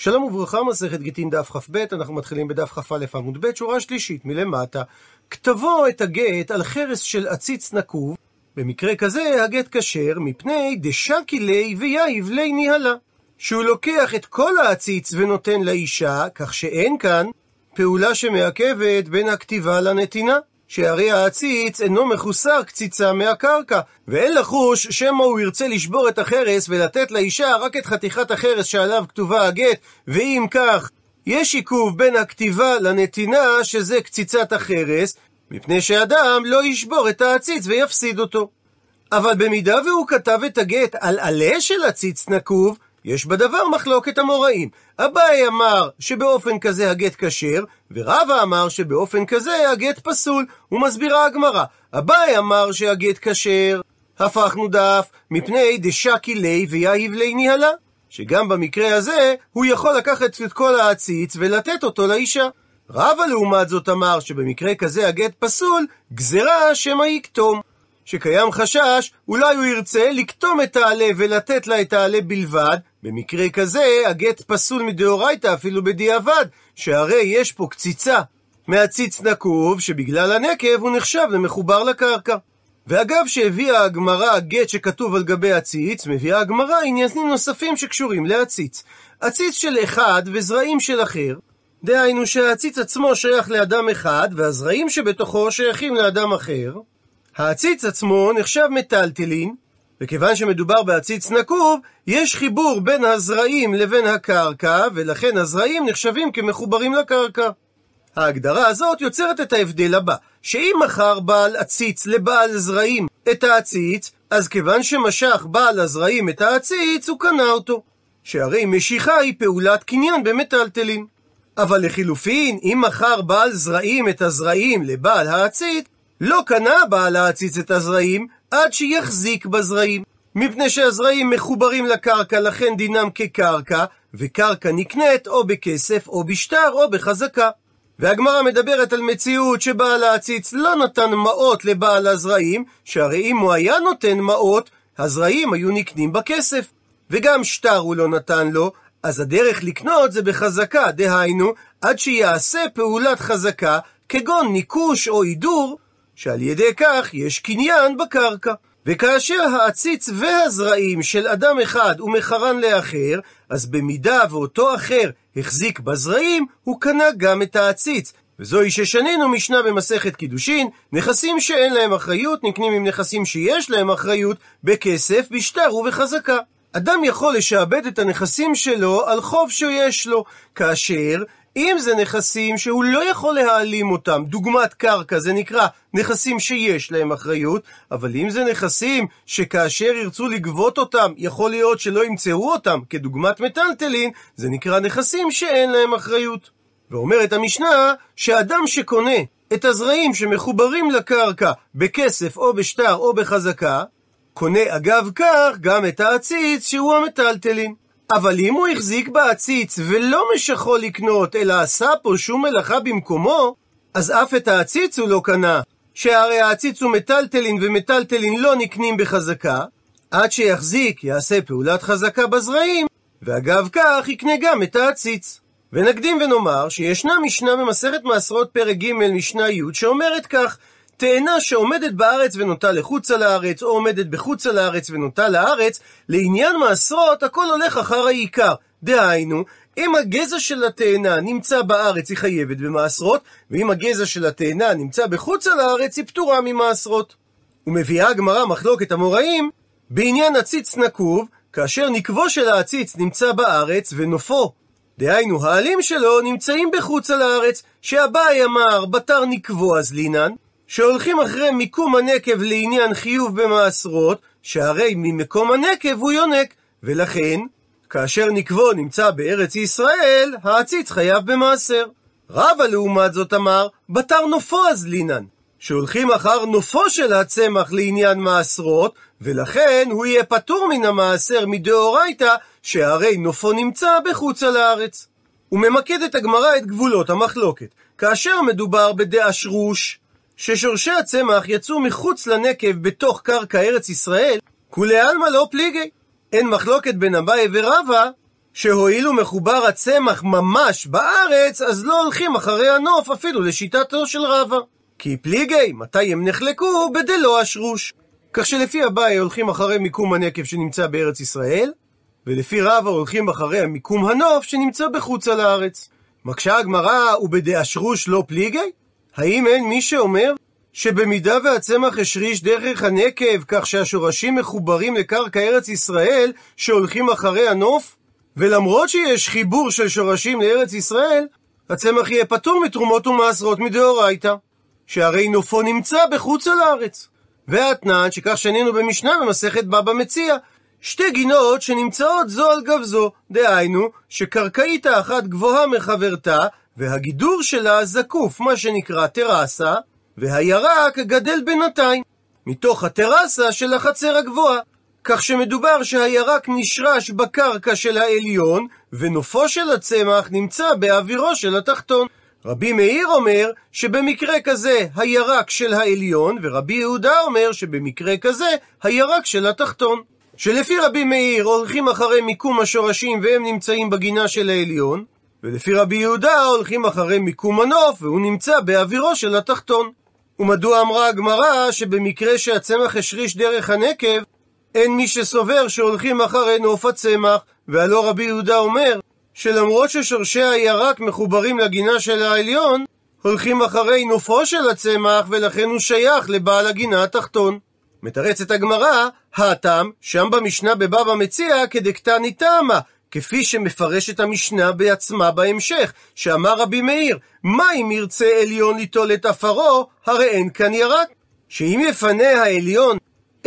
שלום וברכה, מסכת גיטין דף כ"ב, אנחנו מתחילים בדף כ"א עמוד ב', שורה שלישית מלמטה. כתבו את הגט על חרס של עציץ נקוב, במקרה כזה הגט כשר, מפני דשקי ליה ויהיב ליה ניהלה. שהוא לוקח את כל העציץ ונותן לאישה, כך שאין כאן פעולה שמעכבת בין הכתיבה לנתינה. שהרי העציץ אינו מחוסר קציצה מהקרקע, ואין לחוש שמא הוא ירצה לשבור את החרס ולתת לאישה רק את חתיכת החרס שעליו כתובה הגט, ואם כך, יש עיכוב בין הכתיבה לנתינה, שזה קציצת החרס, מפני שאדם לא ישבור את העציץ ויפסיד אותו. אבל במידה והוא כתב את הגט על עלה של עציץ נקוב, יש בדבר מחלוקת המוראים. אביי אמר שבאופן כזה הגט כשר, ורבא אמר שבאופן כזה הגט פסול, ומסבירה הגמרא. אביי אמר שהגט כשר, הפכנו דף, מפני דשקי ליה ויהיב ליה ניהלה. שגם במקרה הזה, הוא יכול לקחת את כל העציץ ולתת אותו לאישה. רבא לעומת זאת אמר שבמקרה כזה הגט פסול, גזרה שמא יקטום. שקיים חשש, אולי הוא ירצה לקטום את העלה ולתת לה את העלה בלבד, במקרה כזה הגט פסול מדאורייתא אפילו בדיעבד, שהרי יש פה קציצה מהציץ נקוב, שבגלל הנקב הוא נחשב למחובר לקרקע. ואגב שהביאה הגמרא גט שכתוב על גבי עציץ, מביאה הגמרא עניינים נוספים שקשורים לעציץ. עציץ של אחד וזרעים של אחר, דהיינו שהעציץ עצמו שייך לאדם אחד, והזרעים שבתוכו שייכים לאדם אחר. העציץ עצמו נחשב מטלטלין, וכיוון שמדובר בעציץ נקוב, יש חיבור בין הזרעים לבין הקרקע, ולכן הזרעים נחשבים כמחוברים לקרקע. ההגדרה הזאת יוצרת את ההבדל הבא, שאם מכר בעל עציץ לבעל זרעים את העציץ, אז כיוון שמשך בעל הזרעים את העציץ, הוא קנה אותו. שהרי משיכה היא פעולת קניין במטלטלין. אבל לחילופין, אם מכר בעל זרעים את הזרעים לבעל העציץ, לא קנה בעל העציץ את הזרעים עד שיחזיק בזרעים. מפני שהזרעים מחוברים לקרקע, לכן דינם כקרקע, וקרקע נקנית או בכסף, או בשטר, או בחזקה. והגמרא מדברת על מציאות שבעל העציץ לא נתן מעות לבעל הזרעים, שהרי אם הוא היה נותן מעות, הזרעים היו נקנים בכסף. וגם שטר הוא לא נתן לו, אז הדרך לקנות זה בחזקה, דהיינו, עד שיעשה פעולת חזקה, כגון ניקוש או הידור, שעל ידי כך יש קניין בקרקע. וכאשר העציץ והזרעים של אדם אחד הוא מחרן לאחר, אז במידה ואותו אחר החזיק בזרעים, הוא קנה גם את העציץ. וזוהי ששנינו משנה במסכת קידושין, נכסים שאין להם אחריות נקנים עם נכסים שיש להם אחריות, בכסף, בשטר ובחזקה. אדם יכול לשעבד את הנכסים שלו על חוב שיש לו, כאשר אם זה נכסים שהוא לא יכול להעלים אותם, דוגמת קרקע, זה נקרא נכסים שיש להם אחריות, אבל אם זה נכסים שכאשר ירצו לגבות אותם, יכול להיות שלא ימצאו אותם, כדוגמת מטלטלין, זה נקרא נכסים שאין להם אחריות. ואומרת המשנה, שאדם שקונה את הזרעים שמחוברים לקרקע בכסף או בשטר או בחזקה, קונה אגב כך גם את העציץ שהוא המטלטלין. אבל אם הוא החזיק בעציץ ולא משכו לקנות, אלא עשה פה שום מלאכה במקומו, אז אף את העציץ הוא לא קנה, שהרי העציץ הוא מטלטלין ומטלטלין לא נקנים בחזקה, עד שיחזיק, יעשה פעולת חזקה בזרעים, ואגב כך יקנה גם את העציץ. ונקדים ונאמר שישנה משנה במסכת מעשרות פרק ג' משנה י' שאומרת כך תאנה שעומדת בארץ ונוטה לחוצה לארץ, או עומדת בחוצה לארץ ונוטה לארץ, לעניין מעשרות הכל הולך אחר העיקר. דהיינו, אם הגזע של התאנה נמצא בארץ היא חייבת במעשרות, ואם הגזע של התאנה נמצא בחוצה לארץ היא פטורה ממעשרות. ומביאה הגמרא מחלוקת המוראים בעניין עציץ נקוב, כאשר נקבו של העציץ נמצא בארץ ונופו, דהיינו העלים שלו נמצאים בחוצה לארץ, שאביי אמר בתר נקבו אז לינן, שהולכים אחרי מיקום הנקב לעניין חיוב במעשרות, שהרי ממקום הנקב הוא יונק, ולכן, כאשר נקבו נמצא בארץ ישראל, העציץ חייב במעשר. רבא לעומת זאת אמר, בתר נופו אז לינן, שהולכים אחר נופו של הצמח לעניין מעשרות, ולכן הוא יהיה פטור מן המעשר מדאורייתא, שהרי נופו נמצא בחוצה לארץ. וממקדת הגמרא את גבולות המחלוקת. כאשר מדובר בדאשרוש, ששורשי הצמח יצאו מחוץ לנקב בתוך קרקע ארץ ישראל, כולי עלמא לא פליגי. אין מחלוקת בין אביי ורבא, שהואיל ומחובר הצמח ממש בארץ, אז לא הולכים אחרי הנוף אפילו לשיטתו של רבא. כי פליגי, מתי הם נחלקו? בדלא אשרוש. כך שלפי אביי הולכים אחרי מיקום הנקב שנמצא בארץ ישראל, ולפי רבא הולכים אחרי המיקום הנוף שנמצא בחוץ על הארץ. מקשה הגמרא, ובדאשרוש לא פליגי? האם אין מי שאומר שבמידה והצמח השריש דרך הנקב, כך שהשורשים מחוברים לקרקע ארץ ישראל, שהולכים אחרי הנוף? ולמרות שיש חיבור של שורשים לארץ ישראל, הצמח יהיה פטור מתרומות ומעשרות מדאורייתא, שהרי נופו נמצא בחוץ על הארץ. והאתנן, שכך שנינו במשנה במסכת בבא מציע, שתי גינות שנמצאות זו על גב זו, דהיינו, שקרקעית האחת גבוהה מחברתה, והגידור שלה זקוף, מה שנקרא טרסה, והירק גדל בינתיים, מתוך הטרסה של החצר הגבוהה. כך שמדובר שהירק נשרש בקרקע של העליון, ונופו של הצמח נמצא באווירו של התחתון. רבי מאיר אומר שבמקרה כזה הירק של העליון, ורבי יהודה אומר שבמקרה כזה הירק של התחתון. שלפי רבי מאיר הולכים אחרי מיקום השורשים והם נמצאים בגינה של העליון, ולפי רבי יהודה הולכים אחרי מיקום הנוף והוא נמצא באווירו של התחתון. ומדוע אמרה הגמרא שבמקרה שהצמח השריש דרך הנקב, אין מי שסובר שהולכים אחרי נוף הצמח, והלא רבי יהודה אומר שלמרות ששורשי הירק מחוברים לגינה של העליון, הולכים אחרי נופו של הצמח ולכן הוא שייך לבעל הגינה התחתון. מתרצת הגמרא, הטעם, שם במשנה בבבא מציע כדקתני טעמה, כפי שמפרשת המשנה בעצמה בהמשך, שאמר רבי מאיר, מה אם ירצה עליון ליטול את עפרו, הרי אין כאן ירק. שאם יפנה העליון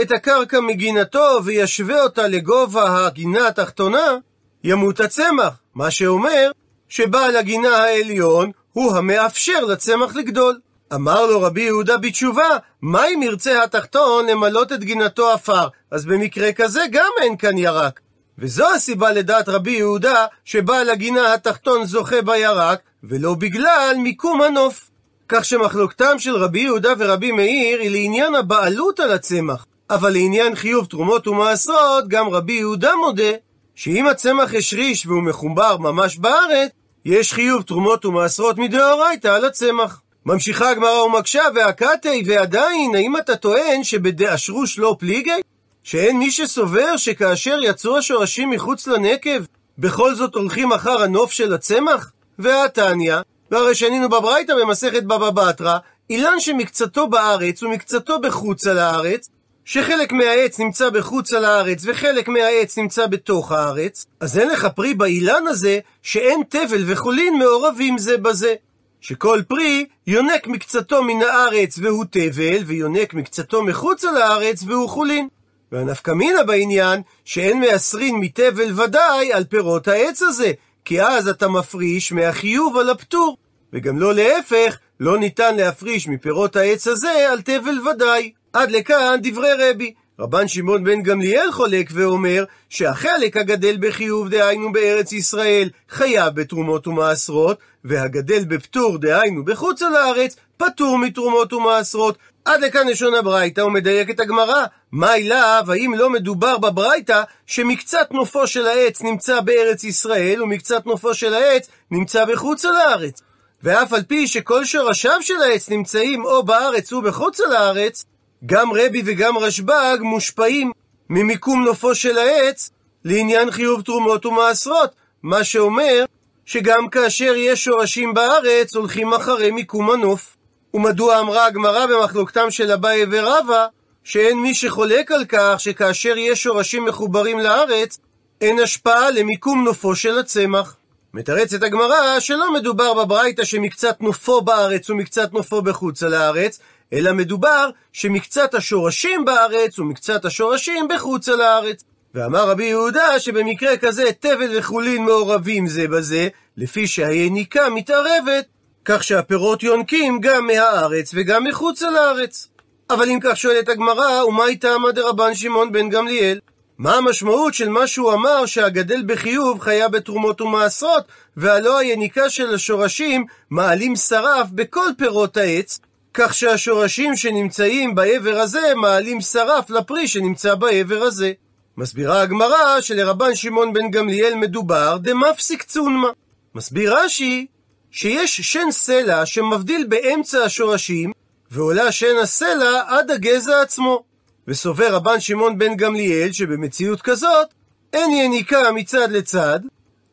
את הקרקע מגינתו וישווה אותה לגובה הגינה התחתונה, ימות הצמח, מה שאומר שבעל הגינה העליון הוא המאפשר לצמח לגדול. אמר לו רבי יהודה בתשובה, מה אם ירצה התחתון למלות את גינתו עפר? אז במקרה כזה גם אין כאן ירק. וזו הסיבה לדעת רבי יהודה שבעל הגינה התחתון זוכה בירק, ולא בגלל מיקום הנוף. כך שמחלוקתם של רבי יהודה ורבי מאיר היא לעניין הבעלות על הצמח. אבל לעניין חיוב תרומות ומעשרות, גם רבי יהודה מודה שאם הצמח השריש והוא מחובר ממש בארץ, יש חיוב תרומות ומעשרות מדאורייתא על הצמח. ממשיכה הגמרא ומקשה, והקתי, ועדיין, האם אתה טוען שבדאשרוש לא פליגי? שאין מי שסובר שכאשר יצאו השורשים מחוץ לנקב, בכל זאת הולכים אחר הנוף של הצמח? והתניא, והרי שנינו בברייתא במסכת בבא בתרא, אילן שמקצתו בארץ ומקצתו בחוץ על הארץ, שחלק מהעץ נמצא בחוץ על הארץ וחלק מהעץ נמצא בתוך הארץ, אז אין לך פרי באילן הזה שאין תבל וחולין מעורבים זה בזה. שכל פרי יונק מקצתו מן הארץ והוא תבל, ויונק מקצתו מחוץ על הארץ והוא חולין. והנפקא מינה בעניין, שאין מעשרין מתבל ודאי על פירות העץ הזה, כי אז אתה מפריש מהחיוב על הפטור. וגם לא להפך, לא ניתן להפריש מפירות העץ הזה על תבל ודאי. עד לכאן דברי רבי. רבן שמעון בן גמליאל חולק ואומר שהחלק הגדל בחיוב, דהיינו בארץ ישראל, חייב בתרומות ומעשרות, והגדל בפטור, דהיינו בחוץ על הארץ, פטור מתרומות ומעשרות. עד לכאן לשון הברייתא ומדייק את הגמרא. מה אליו, האם לא מדובר בברייתא שמקצת נופו של העץ נמצא בארץ ישראל ומקצת נופו של העץ נמצא בחוץ על הארץ? ואף על פי שכל שורשיו של העץ נמצאים או בארץ או בחוץ על הארץ, גם רבי וגם רשב"ג מושפעים ממיקום נופו של העץ לעניין חיוב תרומות ומעשרות, מה שאומר שגם כאשר יש שורשים בארץ הולכים אחרי מיקום הנוף. ומדוע אמרה הגמרא במחלוקתם של אביי ורבא, שאין מי שחולק על כך שכאשר יש שורשים מחוברים לארץ, אין השפעה למיקום נופו של הצמח. מתרצת הגמרא שלא מדובר בברייתא שמקצת נופו בארץ ומקצת נופו בחוץ על הארץ, אלא מדובר שמקצת השורשים בארץ ומקצת השורשים בחוץ על הארץ. ואמר רבי יהודה שבמקרה כזה תבל וחולין מעורבים זה בזה, לפי שהיניקה מתערבת, כך שהפירות יונקים גם מהארץ וגם מחוץ על הארץ. אבל אם כך שואלת הגמרא, ומה איתה עמד רבן שמעון בן גמליאל? מה המשמעות של מה שהוא אמר שהגדל בחיוב חיה בתרומות ומעשרות, והלא היניקה של השורשים מעלים שרף בכל פירות העץ, כך שהשורשים שנמצאים בעבר הזה מעלים שרף לפרי שנמצא בעבר הזה. מסבירה הגמרא שלרבן שמעון בן גמליאל מדובר דמפסיק צונמה. מסביר רש"י שיש שן סלע שמבדיל באמצע השורשים, ועולה שן הסלע עד הגזע עצמו. וסובר רבן שמעון בן גמליאל שבמציאות כזאת אין יניקה מצד לצד,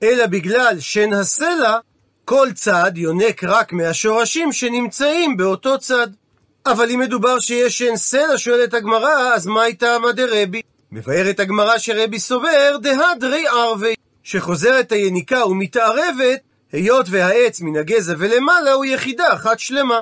אלא בגלל שן הסלע כל צד יונק רק מהשורשים שנמצאים באותו צד. אבל אם מדובר שיש שן סלע, שואלת הגמרא, אז מה הייתה עמא דרבי? מבארת הגמרא שרבי סובר דהדרי ערבי, שחוזרת היניקה ומתערבת, היות והעץ מן הגזע ולמעלה הוא יחידה אחת שלמה.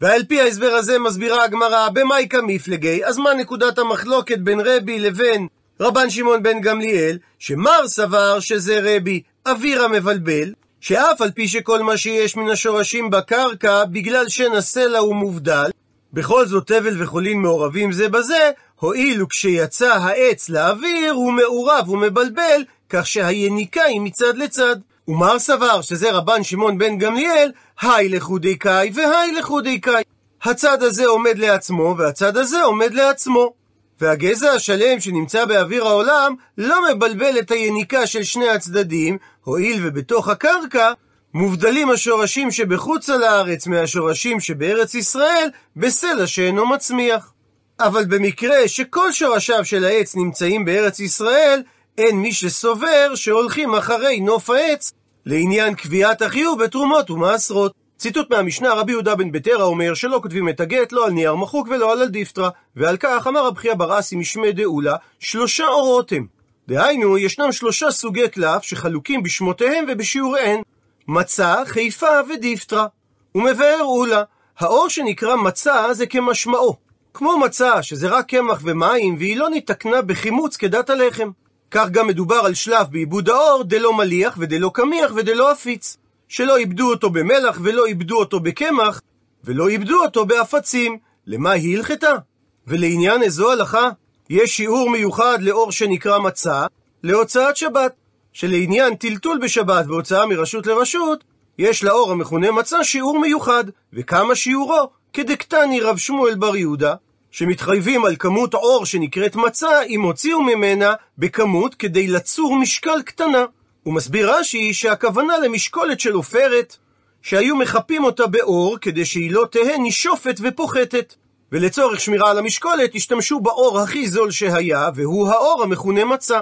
ועל פי ההסבר הזה מסבירה הגמרא במאי כמפלגי, אז מה נקודת המחלוקת בין רבי לבין רבן שמעון בן גמליאל, שמר סבר שזה רבי אוויר המבלבל, שאף על פי שכל מה שיש מן השורשים בקרקע, בגלל שן הסלע הוא מובדל, בכל זאת תבל וחולין מעורבים זה בזה, הואיל וכשיצא העץ לאוויר הוא מעורב ומבלבל, כך שהיניקה היא מצד לצד. ומר סבר שזה רבן שמעון בן גמליאל, היי לחודי קאי והי לחודי קאי. הצד הזה עומד לעצמו והצד הזה עומד לעצמו. והגזע השלם שנמצא באוויר העולם לא מבלבל את היניקה של שני הצדדים, הואיל ובתוך הקרקע מובדלים השורשים שבחוץ על הארץ מהשורשים שבארץ ישראל בסלע שאינו מצמיח. אבל במקרה שכל שורשיו של העץ נמצאים בארץ ישראל, אין מי שסובר שהולכים אחרי נוף העץ לעניין קביעת החיוב בתרומות ומעשרות. ציטוט מהמשנה, רבי יהודה בן בטרה אומר שלא כותבים את הגט לא על נייר מחוק ולא על אלדיפטרה, ועל כך אמר רב חייא ברסי משמי דאולה, שלושה אורות הם. דהיינו, ישנם שלושה סוגי קלף שחלוקים בשמותיהם ובשיעוריהם, מצה, חיפה ודיפטרה. ומבאר אולה, האור שנקרא מצה זה כמשמעו. כמו מצה, שזה רק קמח ומים, והיא לא נתקנה בחימוץ כדת הלחם. כך גם מדובר על שלב בעיבוד האור, דלא מליח ודלא קמיח ודלא עפיץ. שלא איבדו אותו במלח ולא איבדו אותו בקמח, ולא איבדו אותו באפצים. למה היא הלכתה? ולעניין איזו הלכה, יש שיעור מיוחד לאור שנקרא מצה, להוצאת שבת. שלעניין טלטול בשבת והוצאה מרשות לרשות, יש לאור המכונה מצה שיעור מיוחד, וכמה שיעורו? כדקטני רב שמואל בר יהודה, שמתחייבים על כמות אור שנקראת מצה, אם הוציאו ממנה בכמות כדי לצור משקל קטנה. הוא מסביר רש"י שהכוונה למשקולת של עופרת, שהיו מחפים אותה באור כדי שהיא לא תהא נישופת ופוחתת. ולצורך שמירה על המשקולת השתמשו באור הכי זול שהיה, והוא האור המכונה מצה.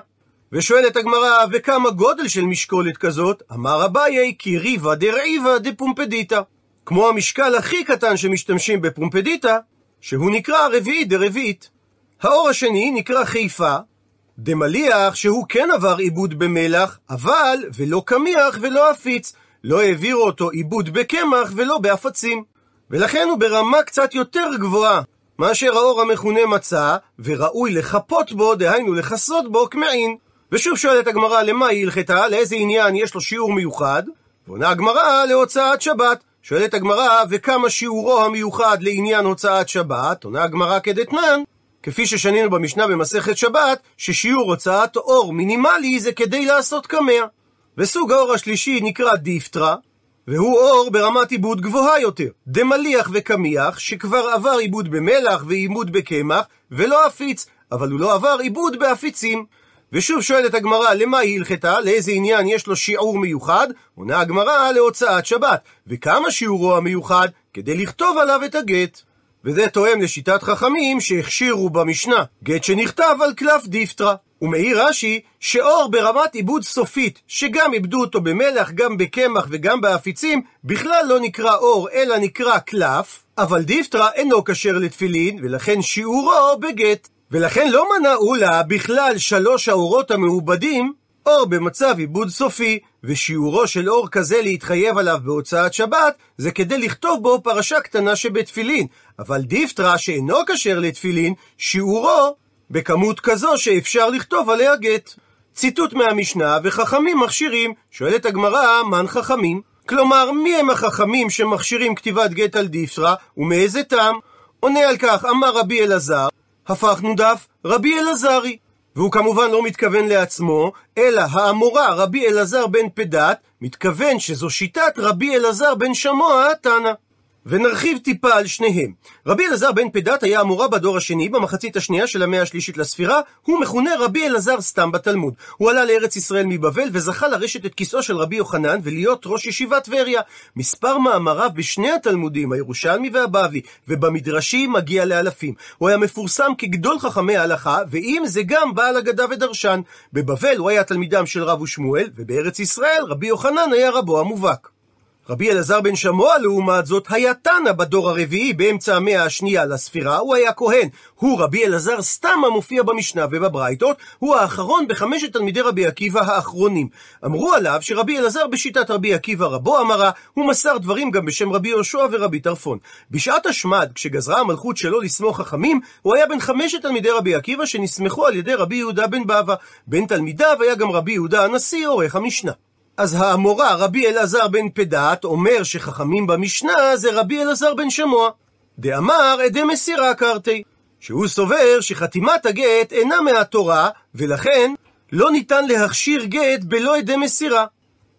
ושואלת הגמרא, וכמה גודל של משקולת כזאת? אמר אביי, כי ריבה דרעיבה דפומפדיטה. כמו המשקל הכי קטן שמשתמשים בפומפדיטה, שהוא נקרא רביעית דרביעית. האור השני נקרא חיפה, דמליח שהוא כן עבר עיבוד במלח, אבל ולא קמיח ולא עפיץ, לא העבירו אותו עיבוד בקמח ולא באפצים. ולכן הוא ברמה קצת יותר גבוהה מאשר האור המכונה מצה, וראוי לחפות בו, דהיינו לכסות בו כמעין. ושוב שואלת הגמרא, למה היא הלכתה? לאיזה עניין יש לו שיעור מיוחד? ועונה הגמרא להוצאת שבת. שואלת הגמרא, וכמה שיעורו המיוחד לעניין הוצאת שבת? עונה הגמרא כדתנן, כפי ששנינו במשנה במסכת שבת, ששיעור הוצאת אור מינימלי זה כדי לעשות קמע. וסוג האור השלישי נקרא דיפטרה, והוא אור ברמת עיבוד גבוהה יותר, דמליח וקמיח, שכבר עבר עיבוד במלח ועיבוד בקמח, ולא עפיץ, אבל הוא לא עבר עיבוד בעפיצים. ושוב שואלת הגמרא, למה היא הלכתה? לאיזה עניין יש לו שיעור מיוחד? עונה הגמרא להוצאת שבת. וכמה שיעורו המיוחד? כדי לכתוב עליו את הגט. וזה תואם לשיטת חכמים שהכשירו במשנה גט שנכתב על קלף דיפטרה. ומעיר רש"י שאור ברמת עיבוד סופית, שגם עיבדו אותו במלח, גם בקמח וגם באפיצים, בכלל לא נקרא אור, אלא נקרא קלף, אבל דיפטרה אינו כשר לתפילין, ולכן שיעורו בגט. ולכן לא מנעו לה בכלל שלוש האורות המעובדים אור במצב עיבוד סופי, ושיעורו של אור כזה להתחייב עליו בהוצאת שבת, זה כדי לכתוב בו פרשה קטנה שבתפילין, אבל דיפטרה שאינו כשר לתפילין, שיעורו בכמות כזו שאפשר לכתוב עליה גט. ציטוט מהמשנה, וחכמים מכשירים, שואלת הגמרא, מן חכמים? כלומר, מי הם החכמים שמכשירים כתיבת גט על דיפטרה, ומאיזה טעם? עונה על כך, אמר רבי אלעזר, הפכנו דף רבי אלעזרי. והוא כמובן לא מתכוון לעצמו, אלא האמורה רבי אלעזר בן פדת, מתכוון שזו שיטת רבי אלעזר בן שמוע התנא. ונרחיב טיפה על שניהם. רבי אלעזר בן פדת היה המורה בדור השני, במחצית השנייה של המאה השלישית לספירה, הוא מכונה רבי אלעזר סתם בתלמוד. הוא עלה לארץ ישראל מבבל וזכה לרשת את כיסאו של רבי יוחנן ולהיות ראש ישיבת טבריה. מספר מאמריו בשני התלמודים, הירושלמי והבבלי, ובמדרשים מגיע לאלפים. הוא היה מפורסם כגדול חכמי ההלכה, ועם זה גם בעל אגדה ודרשן. בבבל הוא היה תלמידם של רב ושמואל, ובארץ ישראל רבי יוחנן היה רבו המובהק. רבי אלעזר בן שמוע, לעומת זאת, היה תנא בדור הרביעי באמצע המאה השנייה לספירה, הוא היה כהן. הוא רבי אלעזר סתם המופיע במשנה ובברייתות, הוא האחרון בחמשת תלמידי רבי עקיבא האחרונים. אמרו עליו שרבי אלעזר בשיטת רבי עקיבא רבו אמרה, הוא מסר דברים גם בשם רבי יהושע ורבי טרפון. בשעת השמד, כשגזרה המלכות שלו לסמוך חכמים, הוא היה בין חמשת תלמידי רבי עקיבא שנסמכו על ידי רבי יהודה בן בבא. בין תלמידיו היה גם רבי יהודה הנשיא, עורך המשנה. אז האמורה רבי אלעזר בן פדת אומר שחכמים במשנה זה רבי אלעזר בן שמוע. דאמר עדי מסירה קרתי, שהוא סובר שחתימת הגט אינה מהתורה, ולכן לא ניתן להכשיר גט בלא עדי מסירה.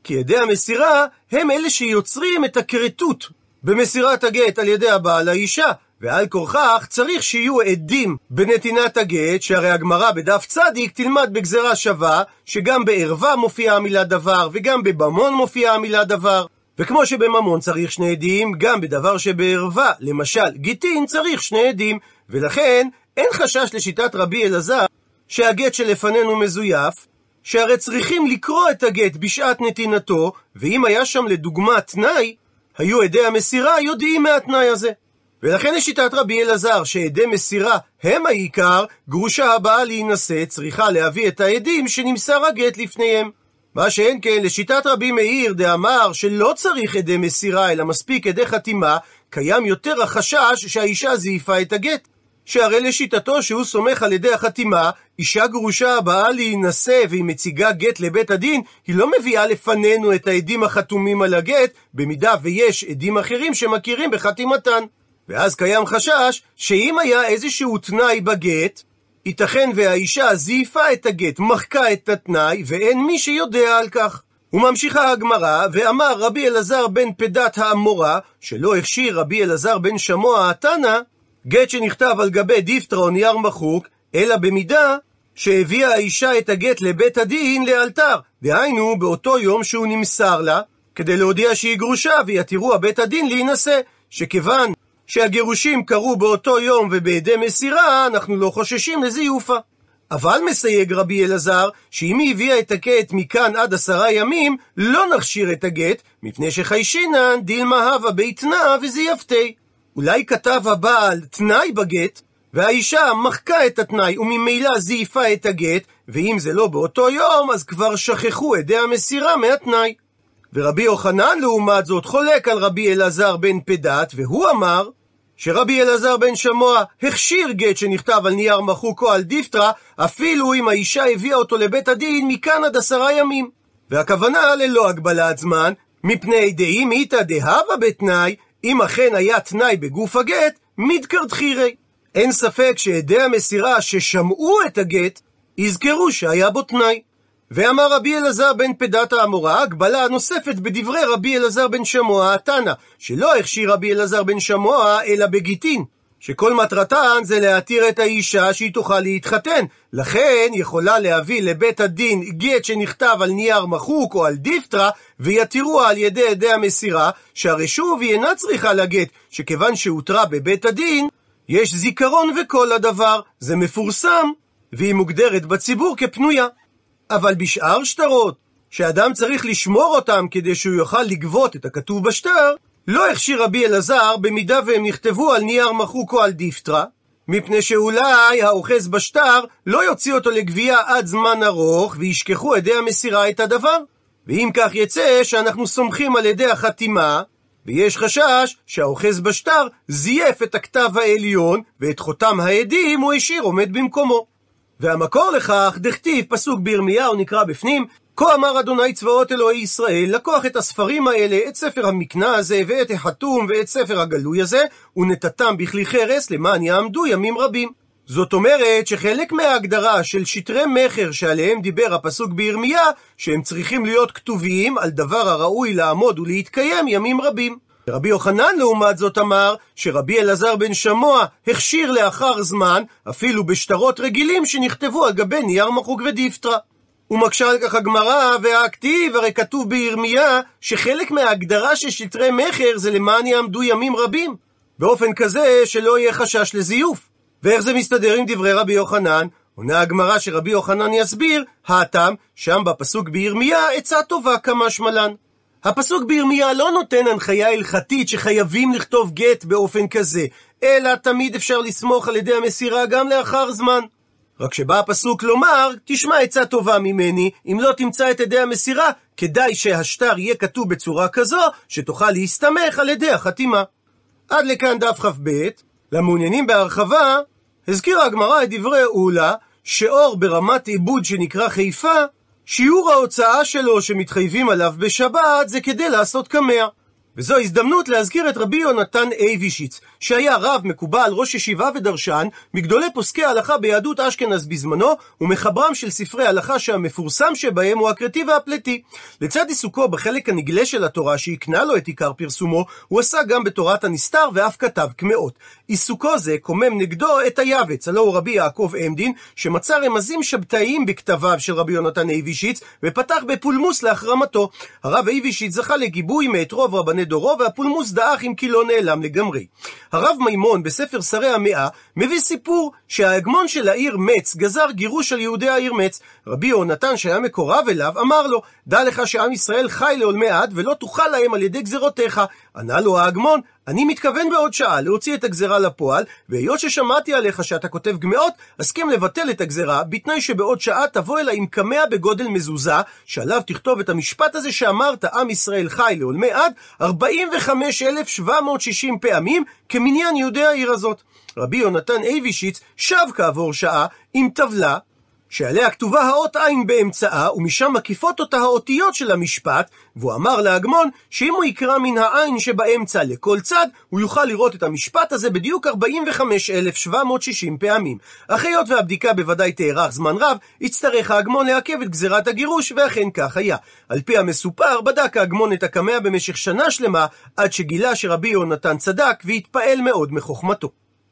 כי עדי המסירה הם אלה שיוצרים את הכרתות במסירת הגט על ידי הבעל לאישה, ועל כורכך צריך שיהיו עדים בנתינת הגט, שהרי הגמרא בדף צדיק תלמד בגזרה שווה, שגם בערווה מופיעה המילה דבר, וגם בבמון מופיעה המילה דבר. וכמו שבממון צריך שני עדים, גם בדבר שבערווה, למשל גיטין, צריך שני עדים, ולכן אין חשש לשיטת רבי אלעזר שהגט שלפנינו מזויף, שהרי צריכים לקרוא את הגט בשעת נתינתו, ואם היה שם לדוגמה תנאי, היו עדי המסירה יודעים מהתנאי הזה. ולכן לשיטת רבי אלעזר, שעדי מסירה הם העיקר, גרושה הבאה להינשא צריכה להביא את העדים שנמסר הגט לפניהם. מה שאין כן, לשיטת רבי מאיר דאמר שלא צריך עדי מסירה, אלא מספיק עדי חתימה, קיים יותר החשש שהאישה זייפה את הגט. שהרי לשיטתו שהוא סומך על ידי החתימה, אישה גרושה הבאה להינשא והיא מציגה גט לבית הדין, היא לא מביאה לפנינו את העדים החתומים על הגט, במידה ויש עדים אחרים שמכירים בחתימתן. ואז קיים חשש שאם היה איזשהו תנאי בגט, ייתכן והאישה זייפה את הגט, מחקה את התנאי, ואין מי שיודע על כך. וממשיכה הגמרא, ואמר רבי אלעזר בן פדת האמורה, שלא הכשיר רבי אלעזר בן שמוע התנא, גט שנכתב על גבי דיפטרה או נייר מחוק, אלא במידה שהביאה האישה את הגט לבית הדין לאלתר, דהיינו באותו יום שהוא נמסר לה, כדי להודיע שהיא גרושה ויתירו הבית הדין להינשא, שכיוון שהגירושים קרו באותו יום ובעדי מסירה, אנחנו לא חוששים לזיופה. אבל מסייג רבי אלעזר, שאם היא הביאה את הגט מכאן עד עשרה ימים, לא נכשיר את הגט, מפני שחיישינן דילמה הווה ביתנה וזייפתי. אולי כתב הבעל תנאי בגט, והאישה מחקה את התנאי וממילא זייפה את הגט, ואם זה לא באותו יום, אז כבר שכחו עדי המסירה מהתנאי. ורבי יוחנן לעומת זאת חולק על רבי אלעזר בן פדת, והוא אמר שרבי אלעזר בן שמוע הכשיר גט שנכתב על נייר מחוק או על דיפטרה, אפילו אם האישה הביאה אותו לבית הדין מכאן עד עשרה ימים. והכוונה ללא הגבלת זמן, מפני דאם איתא דהבה בתנאי, אם אכן היה תנאי בגוף הגט, מדקר דחירי. אין ספק שעדי המסירה ששמעו את הגט, יזכרו שהיה בו תנאי. ואמר רבי אלעזר בן פדת האמורה, הגבלה נוספת בדברי רבי אלעזר בן שמוע התנא, שלא הכשיר רבי אלעזר בן שמוע אלא בגיטין, שכל מטרתן זה להתיר את האישה שהיא תוכל להתחתן, לכן יכולה להביא לבית הדין גט שנכתב על נייר מחוק או על דיפטרה, ויתירו על ידי עדי המסירה, שהרי שוב היא אינה צריכה לגט, שכיוון שהותרה בבית הדין, יש זיכרון וכל הדבר, זה מפורסם, והיא מוגדרת בציבור כפנויה. אבל בשאר שטרות, שאדם צריך לשמור אותם כדי שהוא יוכל לגבות את הכתוב בשטר, לא הכשיר רבי אלעזר במידה והם נכתבו על נייר מחוק או על דיפטרה, מפני שאולי האוחז בשטר לא יוציא אותו לגבייה עד זמן ארוך וישכחו עדי המסירה את הדבר. ואם כך יצא שאנחנו סומכים על ידי החתימה, ויש חשש שהאוחז בשטר זייף את הכתב העליון, ואת חותם העדים הוא השאיר עומד במקומו. והמקור לכך, דכתיב, פסוק בירמיהו נקרא בפנים, כה אמר אדוני צבאות אלוהי ישראל, לקוח את הספרים האלה, את ספר המקנה הזה, ואת החתום, ואת ספר הגלוי הזה, ונתתם בכלי חרס, למען יעמדו ימים רבים. זאת אומרת שחלק מההגדרה של שטרי מכר שעליהם דיבר הפסוק בירמיה, שהם צריכים להיות כתובים על דבר הראוי לעמוד ולהתקיים ימים רבים. רבי יוחנן לעומת זאת אמר שרבי אלעזר בן שמוע הכשיר לאחר זמן אפילו בשטרות רגילים שנכתבו על גבי נייר מחוק ודיפטרה. ומקשה על כך הגמרא והכתיב, הרי כתוב בירמיה שחלק מההגדרה של שטרי מכר זה למען יעמדו ימים רבים, באופן כזה שלא יהיה חשש לזיוף. ואיך זה מסתדר עם דברי רבי יוחנן? עונה הגמרא שרבי יוחנן יסביר, הטעם, שם בפסוק בירמיה, עצה טובה כמה שמלן. הפסוק בירמיה לא נותן הנחיה הלכתית שחייבים לכתוב גט באופן כזה, אלא תמיד אפשר לסמוך על ידי המסירה גם לאחר זמן. רק שבא הפסוק לומר, תשמע עצה טובה ממני, אם לא תמצא את ידי המסירה, כדאי שהשטר יהיה כתוב בצורה כזו, שתוכל להסתמך על ידי החתימה. עד לכאן דף כ"ב, למעוניינים בהרחבה, הזכירה הגמרא את דברי אולה, שאור ברמת עיבוד שנקרא חיפה, שיעור ההוצאה שלו שמתחייבים עליו בשבת זה כדי לעשות קמע. וזו הזדמנות להזכיר את רבי יונתן אייבישיץ, שהיה רב מקובל, ראש ישיבה ודרשן, מגדולי פוסקי ההלכה ביהדות אשכנז בזמנו, ומחברם של ספרי הלכה שהמפורסם שבהם הוא הכרתי והפלטי. לצד עיסוקו בחלק הנגלה של התורה שהקנה לו את עיקר פרסומו, הוא עשה גם בתורת הנסתר ואף כתב קמעות. עיסוקו זה קומם נגדו את היבץ, הלא הוא רבי יעקב עמדין, שמצא רמזים שבתאיים בכתביו של רבי יונתן אייבישיץ, ופתח בפולמוס להחרמתו. הרב אייבישיץ זכה לגיבוי מאת רוב רבני דורו, והפולמוס דעך אם כי לא נעלם לגמרי. הרב מימון בספר שרי המאה מביא סיפור שההגמון של העיר מצ גזר גירוש על יהודי העיר מצ. רבי יהונתן שהיה מקורב אליו אמר לו, דע לך שעם ישראל חי לעולמי עד ולא תוכל להם על ידי גזרותיך. ענה לו ההגמון, אני מתכוון בעוד שעה להוציא את הגזרה לפועל, והיות ששמעתי עליך שאתה כותב גמעות, הסכים לבטל את הגזרה, בתנאי שבעוד שעה תבוא אליי עם קמע בגודל מזוזה, שעליו תכתוב את המשפט הזה שאמרת, עם ישראל חי לעולמי עד, 45,760 פעמים, כמניין יהודי העיר הזאת. רבי יונתן אייבישיץ שב כעבור שעה עם טבלה שעליה כתובה האות עין באמצעה, ומשם מקיפות אותה האותיות של המשפט, והוא אמר להגמון שאם הוא יקרא מן העין שבאמצע לכל צד, הוא יוכל לראות את המשפט הזה בדיוק 45,760 פעמים. אך היות והבדיקה בוודאי תארך זמן רב, יצטרך ההגמון לעכב את גזירת הגירוש, ואכן כך היה. על פי המסופר, בדק ההגמון את הקמע במשך שנה שלמה, עד שגילה שרבי יונתן צדק, והתפעל מאוד מחוכמתו.